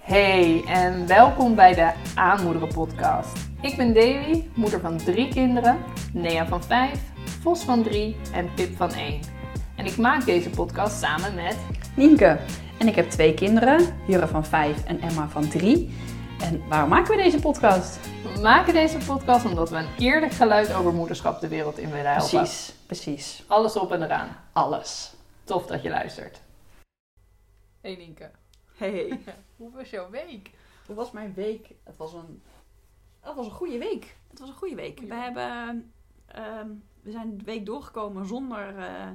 Hey en welkom bij de Aanmoederen podcast. Ik ben Davy, moeder van drie kinderen, Nea van vijf, Vos van drie en Pip van één. En ik maak deze podcast samen met Nienke. En ik heb twee kinderen, Jurre van 5 en Emma van 3. En waarom maken we deze podcast? We maken deze podcast omdat we een eerlijk geluid over moederschap de wereld in willen helpen. Precies, precies. Alles op en eraan. Alles. Tof dat je luistert. Hey Nienke, Hey, hoe was jouw week? hoe was mijn week? Het was een, het was een goede week. Het was een goede week. Goeie we, hebben, ehm, we zijn de week doorgekomen zonder eh,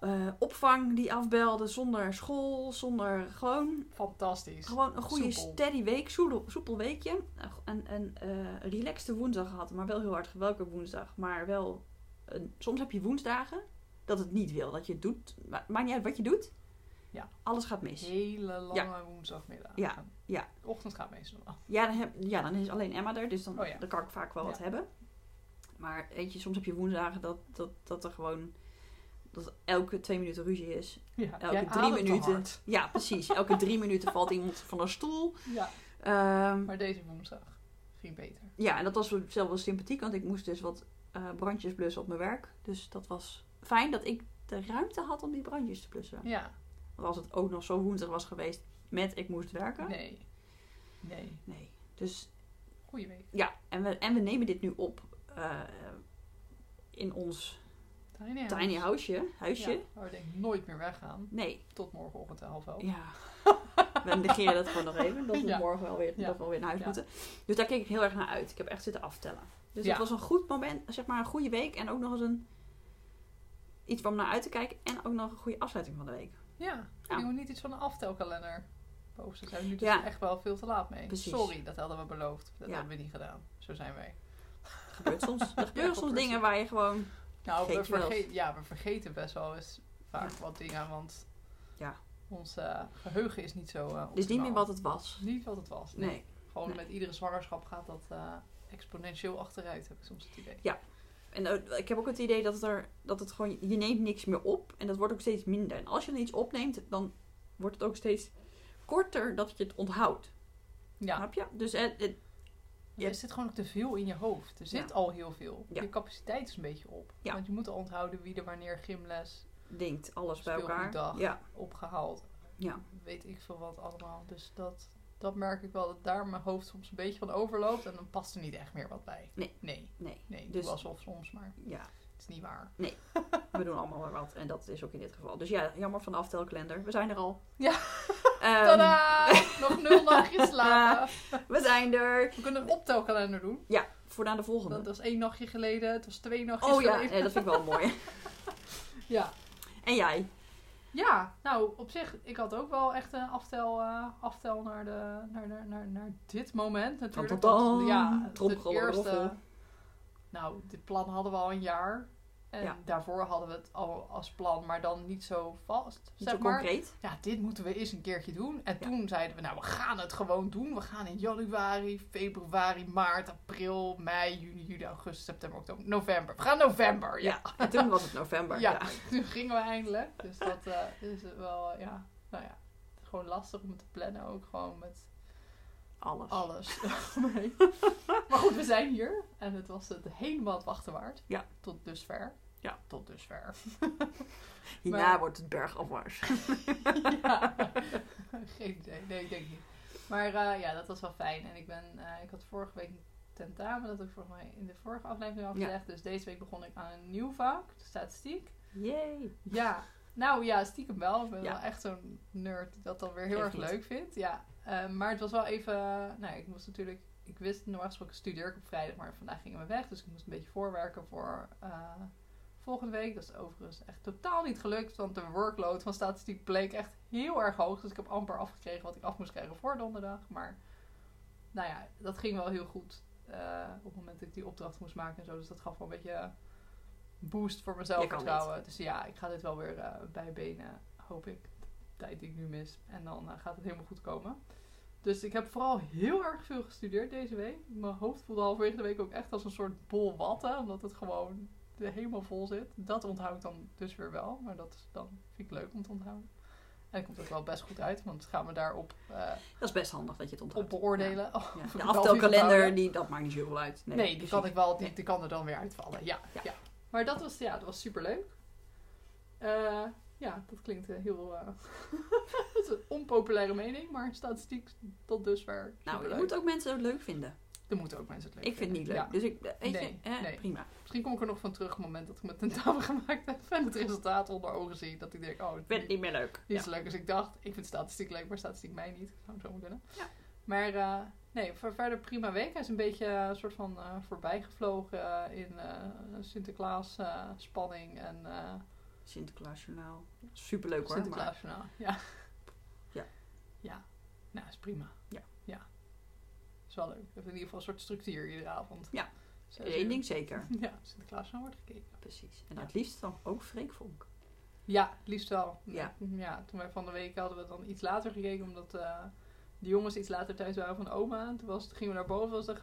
eh, opvang die afbelde, zonder school, zonder gewoon Fantastisch. Gewoon een goede Soepel. steady week, soepel, soepel weekje. En een eh relaxte woensdag gehad, maar wel heel hard gewerkt woensdag. Maar wel, een- soms heb je woensdagen dat het niet wil, dat je het doet. Ma- Maakt niet uit wat je doet. Ja. Alles gaat mis. Hele lange woensdagmiddag. Ja, ja. De ochtend gaat meestal wel. Ja dan, heb, ja, dan is alleen Emma er, dus dan, Oh ja. dan kan ik vaak wel wat hebben. Maar weet je, soms heb je woensdagen dat, dat, dat er gewoon, dat elke twee minuten ruzie is. Ja, Elke drie minuten. Ja, precies. Elke drie minuten valt iemand van een stoel. Ja, Ehm, maar deze woensdag ging beter. Ja, en dat was zelf wel sympathiek, want ik moest dus wat eh, brandjes blussen op mijn werk. Dus dat was fijn dat ik de ruimte had om die brandjes te blussen. Ja, Want als het ook nog zo woensdag was geweest met ik moest werken. nee. Nee, Nee. Dus goeie week. ja, en we, en we nemen dit nu op eh, in ons Tiny house. tiny houseje, huisje. Ja, waar we denk ik nooit meer weggaan. Nee, Tot morgenochtend half elf. ja. We negeren dat gewoon nog even, dat we Ja. morgen wel weer, Ja. dat we weer naar huis Ja. moeten. Dus daar keek ik heel erg naar uit. Ik heb echt zitten aftellen. Dus het was een goed moment, zeg maar een goede week. En ook nog eens een iets om naar uit te kijken. En ook nog een goede afsluiting van de week. Ja, Ja. je moet niet iets van een aftelkalender posten. Daar zijn we nu dus Ja. echt wel veel te laat mee. Precies. Sorry, dat hadden we beloofd. Dat Ja. hebben we niet gedaan. Zo zijn wij. gebeurt soms. Er gebeuren soms dingen waar je gewoon... Nou, we, Vergeet je wel verge- ja, we vergeten best wel eens vaak wat dingen. Want Ja. ons eh, geheugen is niet zo uh, Het is niet meer wat het was. Niet wat het was. Nee. Nee. Gewoon Nee. met iedere zwangerschap gaat dat eh, exponentieel achteruit, heb ik soms het idee. En eh, ik heb ook het idee dat het, er, dat het gewoon... Je neemt niks meer op. En dat wordt ook steeds minder. En als je dan iets opneemt, dan wordt het ook steeds korter dat je het onthoudt. Ja, Snap je? Dus het, het- er zit gewoon te veel in je hoofd. Er zit Ja. al heel veel. Ja. Je capaciteit is een beetje op. Ja. Want je moet al onthouden wie er wanneer gymles denkt alles bij elkaar. Speelgoeddag. Ja, opgehaald. ja. Weet ik veel wat allemaal. Dus dat, dat merk ik wel dat daar mijn hoofd soms een beetje van overloopt. En dan past er niet echt meer wat bij. Nee. Nee, Nee. nee. Ik Dus- alsof soms, maar ja. het is niet waar. We doen allemaal wel wat. En dat is ook in dit geval. Dus ja, jammer van de aftelkalender. We zijn er al. Ja. Ehm, Tadaa! Nog nul nachtjes slapen. we zijn er. We kunnen een optelkalender doen. Ja, voor na de volgende. Dat was één nachtje geleden. Het was twee nachtjes oh ja, geleden. nee, dat vind ik wel mooi. Ja. En jij? Ja, nou op zich, ik had ook wel echt een aftel, eh, aftel naar, de, naar, naar, naar, naar dit moment natuurlijk. Want, ja, het Tromgeroffel. eerste, nou, dit plan hadden we al een jaar. En Ja. daarvoor hadden we het al als plan, maar dan niet zo vast. Niet zeg zo maar. concreet. Ja, dit moeten we eens een keertje doen. En Ja. toen zeiden we, nou, we gaan het gewoon doen. We gaan in januari, februari, maart, april, mei, juni, juli, augustus, september, oktober, november. We gaan november, ja. Ja. En toen was het november. Ja, toen gingen we eindelijk. Dus dat eh, is wel, ja, nou ja, gewoon lastig om te plannen ook gewoon met Alles. alles. Nee. maar goed, we zijn hier en het was het helemaal het wachten waard. Ja. Tot dusver. Ja. Tot dusver. Hierna Maar- wordt het bergafwaarts. ja. Geen idee. Nee, ik denk niet. Maar eh, ja, dat was wel fijn. En ik ben, eh, ik had vorige week een tentamen, dat heb ik volgens mij in de vorige aflevering al Ja. gezegd. Dus deze week begon ik aan een nieuw vak, de statistiek. Yay. Ja, nou ja, stiekem wel. Ik ben Ja. wel echt zo'n nerd die dat dan weer heel erg niet. leuk vindt. Ja, Eh, maar het was wel even... Nou, ik moest natuurlijk... Ik wist, normaal gesproken studeer ik op vrijdag, maar vandaag gingen we weg. Dus ik moest een beetje voorwerken voor eh, volgende week. Dat is overigens echt totaal niet gelukt. Want de workload van statistiek bleek echt heel erg hoog. Dus ik heb amper afgekregen wat ik af moest krijgen voor donderdag. Maar nou ja, dat ging wel heel goed. eh, op het moment dat ik die opdracht moest maken en zo. Dus dat gaf wel een beetje boost voor kan zelfvertrouwen. Dus ja, ik ga dit wel weer eh bijbenen, hoop ik. Tijd die ik nu mis. En dan eh, gaat het helemaal goed komen. Dus ik heb vooral heel erg veel gestudeerd deze week. Mijn hoofd voelde halverwege de week ook echt als een soort bol watten. Omdat het gewoon helemaal vol zit. Dat onthoud ik dan dus weer wel. Maar dat is dan vind ik leuk om te onthouden. En dat komt ook wel best goed uit, want gaan we daarop uh, Dat is best handig dat je het onthoudt. op beoordelen. Ja. Oh, Ja. of De aftelkalender, die, dat maakt niet zoveel uit. Nee, die, kan ik wel, die, die kan er dan weer uitvallen. Ja, ja. Ja. Maar dat was, ja, dat was superleuk. Eh ja, dat klinkt eh, heel... eh dat is een onpopulaire mening, maar statistiek tot dusver Nou, je moet ook mensen het leuk vinden. Er moeten ook mensen het leuk Ik vind het niet leuk. vinden. Dus ik, weet Nee, je, eh, nee. prima. Misschien kom ik er nog van terug op het moment dat ik mijn tentamen gemaakt heb en het resultaat onder ogen zie. Dat ik denk, oh, Ik vind het niet meer leuk. niet Ja. zo leuk als ik dacht. Ik vind statistiek leuk, maar statistiek mij niet. Zou zo kunnen. Ja. Maar eh, nee, voor verder prima week. Hij is een beetje eh, een soort van eh voorbijgevlogen eh, in eh, Sinterklaas eh, spanning en eh Sinterklaasjournaal. Superleuk hoor. Sinterklaasjournaal. Ja. Ja. Ja. Nou, is prima. Ja. Ja. Is wel leuk. We hebben in ieder geval een soort structuur iedere avond. Ja. Eén ding zeker. Ja, Sinterklaasjournaal wordt gekeken. Precies. En Ja. het liefst dan ook Freek Vonk. Ja, liefst wel. Ja. ja. Toen wij van de week hadden we dan iets later gekeken, omdat eh de jongens iets later thuis waren van oma. En toen, was, toen gingen we naar boven en was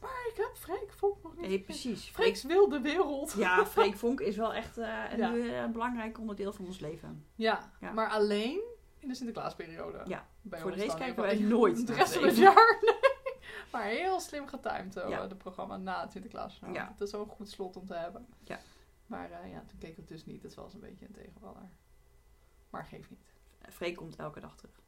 maar ik heb Freek Vonk nog niet Nee, precies. Freek, Freek's wilde wereld. ja, Freek Vonk is wel echt eh, een, Ja. eh, een belangrijk onderdeel van ons leven. Ja, Ja. maar alleen in de Sinterklaasperiode. Ja. Bij Voor de dan. kijken wij nooit De rest van het jaar, nee. Maar heel slim getimed, Ja. het programma na het Sinterklaas. Ja. Dat is wel een goed slot om te hebben. Ja. Maar eh, ja, toen keek het dus niet. Dat was een beetje een tegenvaller. Maar geeft niet. Freek komt elke dag terug.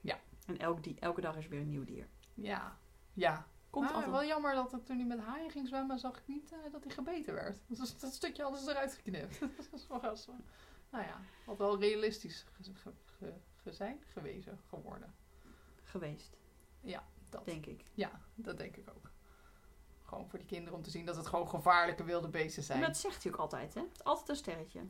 Ja. En elk die, elke dag is weer een nieuw dier. Ja, ja. Komt maar altijd. wel jammer dat het, toen hij met haaien ging zwemmen, zag ik niet eh, dat hij gebeten werd. Dus dat stukje hadden ze eruit geknipt. dat is wel zo. Nou ja, had wel realistisch ge, gewezen geworden. Geweest, Dat. denk ik. Ja, dat denk ik ook. Gewoon voor die kinderen om te zien dat het gewoon gevaarlijke wilde beesten zijn. En dat zegt hij ook altijd, hè? Altijd een sterretje.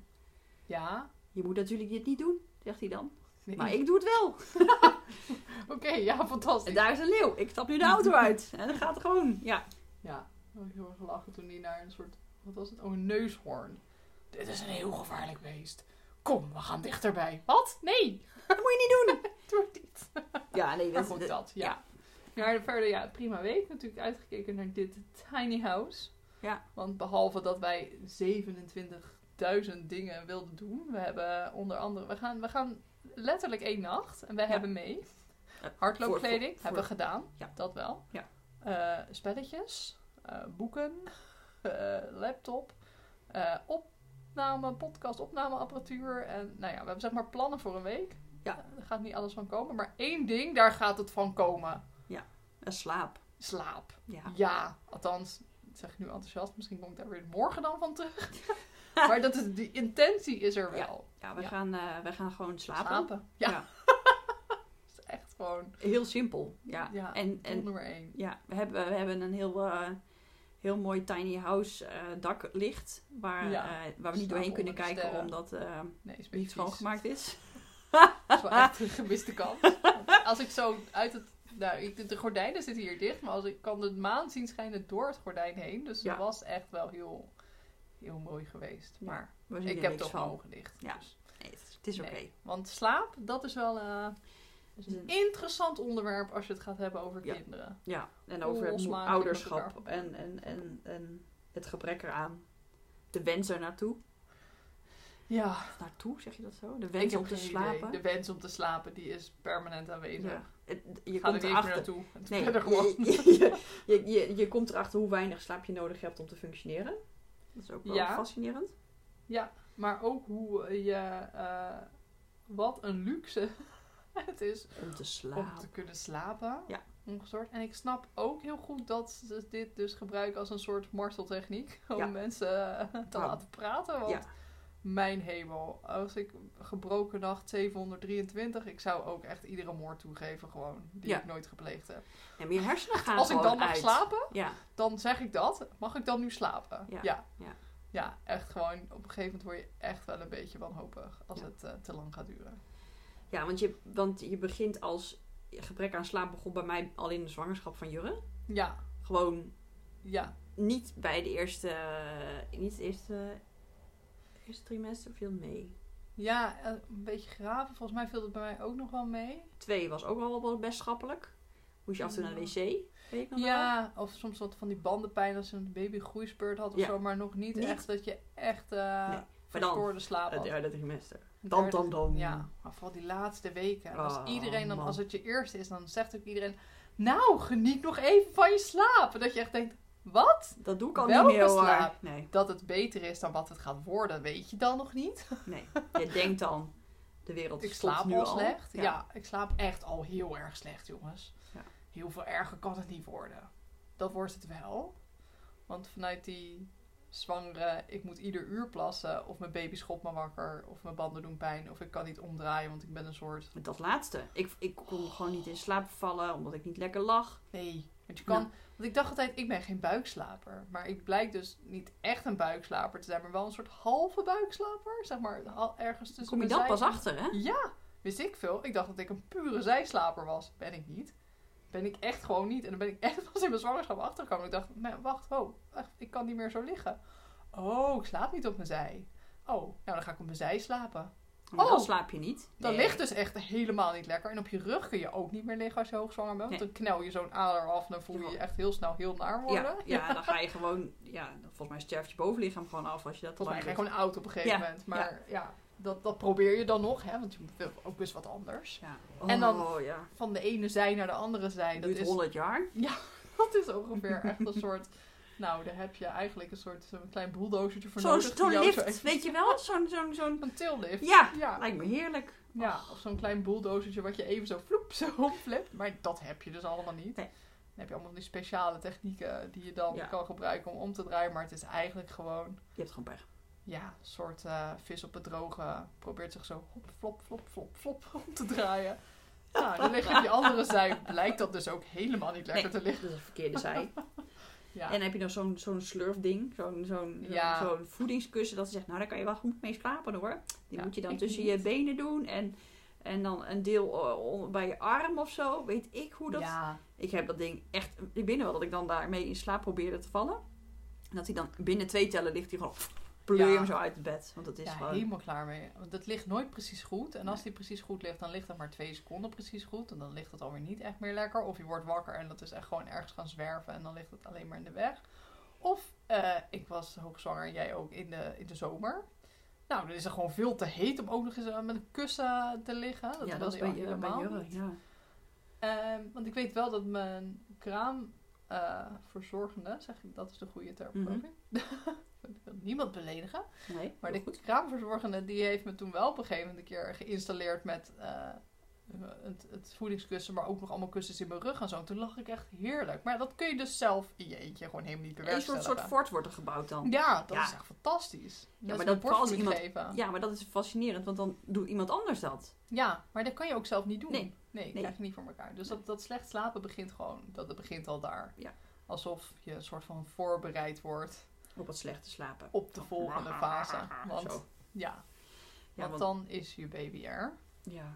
Ja. Je moet natuurlijk dit niet doen, zegt hij dan. Nee. Maar ik doe het wel. Oké, ja, fantastisch. En daar is een leeuw. Ik stap nu de auto uit. En dan gaat het gewoon. Ja. Ja, ik heb heel erg gelachen toen hij naar een soort, wat was het? Oh, een neushoorn. Dit is een heel gevaarlijk beest. Kom, we gaan dichterbij. Wat? Nee, Dat moet je niet doen. doe het niet. Ja, nee, dat, goed, dat- dat, ja. Maar verder, ja, prima week. Natuurlijk uitgekeken naar dit tiny house. Ja. Want behalve dat wij 27.000 dingen wilden doen. We hebben onder andere, we gaan, we gaan letterlijk één nacht. En wij Ja. hebben mee. Hardloopkleding voor- voor- hebben we gedaan. Ja. Dat wel. Ja. Eh, spelletjes. eh, boeken. eh, laptop. opname, podcast, opnameapparatuur. En nou ja, we hebben zeg maar plannen voor een week. Ja. Gaat niet alles van komen. Maar één ding, daar gaat het van komen. een slaap. Slaap. Ja. Ja, althans, dat zeg ik nu enthousiast. Misschien kom ik daar weer morgen dan van terug. maar dat is, die intentie is er wel. Ja, we, Ja. Gaan, eh, we gaan gewoon slapen. Slapen. Ja. Is echt gewoon Heel simpel. Ja. Ja, en, en nummer één. ja, we hebben, we hebben een heel, eh, heel mooi tiny house eh, daklicht. Waar, waar we niet doorheen kunnen kijken sterren. omdat Nee, niet schoongemaakt is. Dat is wel echt een gemiste kans. Als ik zo uit het... Nou, de, gordijnen zitten hier dicht, maar als ik kan de maan zien schijnen door het gordijn heen. Dus Ja. het was echt wel heel, heel mooi geweest. Maar ik er heb toch mijn ogen dicht. Ja. Dus, Nee, het is- oké. nee. Want slaap, dat is wel eh, is een- interessant onderwerp als je het gaat hebben over Ja. kinderen. Ja, en over het ouderschap en, en, en, en het gebrek eraan. De wens er naartoe. Ja, Naartoe, zeg je dat zo? De wens om te slapen. idee. De wens om te slapen, die is permanent aanwezig. Ja. Je gaat er komt niet meer erachter. naartoe. Het Nee, is er gewoon. je, je, je, je, je komt erachter hoe weinig slaap je nodig hebt om te functioneren. Dat is ook wel Ja. fascinerend. Ja, maar ook hoe je... eh, wat een luxe het is Om te om slapen. te kunnen slapen. Ja. En ik snap ook heel goed dat ze dit dus gebruiken als een soort marteltechniek. Om Ja. mensen eh, te laten praten. Want Ja. Mijn hemel. Als ik gebroken nacht 723. Ik zou ook echt iedere moord toegeven gewoon. Die Ja. ik nooit gepleegd heb. En je hersenen gaan Als ik dan mag uit. slapen, Ja, dan zeg ik dat. Mag ik dan nu slapen? Ja. Ja. Ja. Echt gewoon. Op een gegeven moment word je echt wel een beetje wanhopig. Als het eh, te lang gaat duren. ja want, je, want je begint als... Gebrek aan slaap begon bij mij al in de zwangerschap van Jurre. Ja, Gewoon ja. niet bij de eerste... Niet het eerste... Eerste trimester viel mee. Ja, eh, een beetje graven. Volgens mij viel het bij mij ook nog wel mee. Twee was ook wel best schappelijk. Moest je af en toe naar de wc. Weet ik nog wel. Ja, of soms wat van die bandenpijn als een baby groeispurt had of Ja. zo. Maar nog niet, Niet. echt dat je echt eh Nee, verstoorde slaap Het had. derde trimester. Dan, dan, dan. Ja, maar vooral die laatste weken. Als Oh, iedereen dan, man. als het je eerste is, dan zegt ook iedereen... Nou, geniet nog even van je slaap. En dat je echt denkt, wat? Dat doe ik al Welke niet meer hoor. Nee, Dat het beter is dan wat het gaat worden, weet je dan nog niet. nee. Je denkt dan, de wereld Ik slaap nu al slecht. Ja. Ja. ik slaap echt al heel erg slecht, jongens. Ja. Heel veel erger kan het niet worden. Dat wordt het wel. Want vanuit die zwangere, ik moet ieder uur plassen, of mijn baby schopt me wakker, of mijn banden doen pijn, of ik kan niet omdraaien, want ik ben een soort. Dat laatste. Ik, ik kon gewoon niet in slaap vallen, omdat ik niet lekker lag. Nee, want je kan. Ja. Want ik dacht altijd, ik ben geen buikslaper. Maar ik blijk dus niet echt een buikslaper te zijn, maar wel een soort halve buikslaper. Zeg maar ergens tussen. Kom je zij- pas achter, hè? Ja, wist ik veel. Ik dacht dat ik een pure zijslaper was. Ben ik niet. Ben ik echt gewoon niet. En dan ben ik echt pas in mijn zwangerschap achtergekomen. Ik dacht, nee, wacht, ho, echt, ik kan niet meer zo liggen. Oh, ik slaap niet op mijn zij. Oh, nou dan ga ik op mijn zij slapen. Oh. dan slaap je niet. Dat Nee. ligt dus echt helemaal niet lekker. En op je rug kun je ook niet meer liggen als je hoogzwanger bent. Want dan knel je zo'n ader af en dan voel je je echt heel snel heel naar worden. Ja, ja, dan ga je gewoon... Ja, volgens mij sterft je bovenlichaam gewoon af als je dat Volgens mij ga je gewoon oud op een gegeven Ja, moment. Maar ja, dat, dat probeer je dan nog, hè, want je wil ook best wat anders. Ja. En dan- Oh, ja. Van de ene zij naar de andere zij. Dat Dat duurt is, 100 jaar. dat is ongeveer echt een soort. Nou, daar heb je eigenlijk een soort zo'n klein bulldozertje voor nodig. zo'n lift, weet je wel? Zo'n... zo'n zo'n Een tillift. Ja, Ja. lijkt me heerlijk. Ja, of zo'n klein bulldozertje wat je even zo vloep zo opflipt. Maar dat heb je dus allemaal niet. Nee. Dan heb je allemaal die speciale technieken die je dan Ja. kan gebruiken om om te draaien. Maar het is eigenlijk gewoon, Je hebt gewoon pech. ja, een soort eh, vis op het droge. Probeert zich zo hop, flop, flop, flop, flop om te draaien. Nou, dan lig je op die andere zij. Blijkt dat dus ook helemaal niet lekker te liggen. Dat is de verkeerde zij. Ja. En dan heb je nog zo'n zo'n slurfding, zo'n zo'n Ja. voedingskussen. Dat ze zegt, nou daar kan je wel goed mee slapen hoor. Die Ja, moet je dan tussen niet. je benen doen. En, en dan een deel eh, bij je arm of zo. Weet ik hoe dat... Ik heb dat ding echt... Ik nog wel dat ik dan daarmee in slaap probeerde te vallen. En dat hij dan binnen twee tellen ligt. hij gewoon... Pleur je Ja. hem zo uit het bed. Want dat is ja gewoon... helemaal klaar mee. Want het ligt nooit precies goed. En als die precies goed ligt, dan ligt het maar twee seconden precies goed. En dan ligt het alweer niet echt meer lekker. Of je wordt wakker en dat is echt gewoon ergens gaan zwerven. En dan ligt het alleen maar in de weg. Of eh, ik was hoogzwanger en jij ook in de, in de zomer. Nou, dan is het gewoon veel te heet om ook nog eens eh, met een kussen te liggen. Dat ja, wilde dat bij, helemaal Jurre, ja. Ehm, want ik weet wel dat mijn kraamverzorgende, zeg ik, dat is de goede term, Mhm. ik. wil niemand beledigen. Nee, Maar de goed. kraamverzorgende die heeft me toen wel op een gegeven moment een keer geïnstalleerd met eh, het, het voedingskussen, maar ook nog allemaal kussens in mijn rug en zo. En toen lag ik echt heerlijk. Maar dat kun je dus zelf in je eentje gewoon helemaal niet Een soort, bewerkstelligen. soort fort wordt er gebouwd dan. Ja, dat Ja. is echt fantastisch. Ja, maar maar dat dat als iemand- geven. Ja, maar dat is fascinerend. Want dan doet iemand anders dat. Ja, maar dat kan je ook zelf niet doen. Nee. Nee, Nee. krijg je niet voor elkaar. Dus dat, dat slecht slapen begint gewoon, dat, dat begint al daar. Ja. Alsof je een soort van voorbereid wordt Op het slechte slapen. op de volgende fase. Want Zo. ja, Ja, want want, dan is je baby er. ja.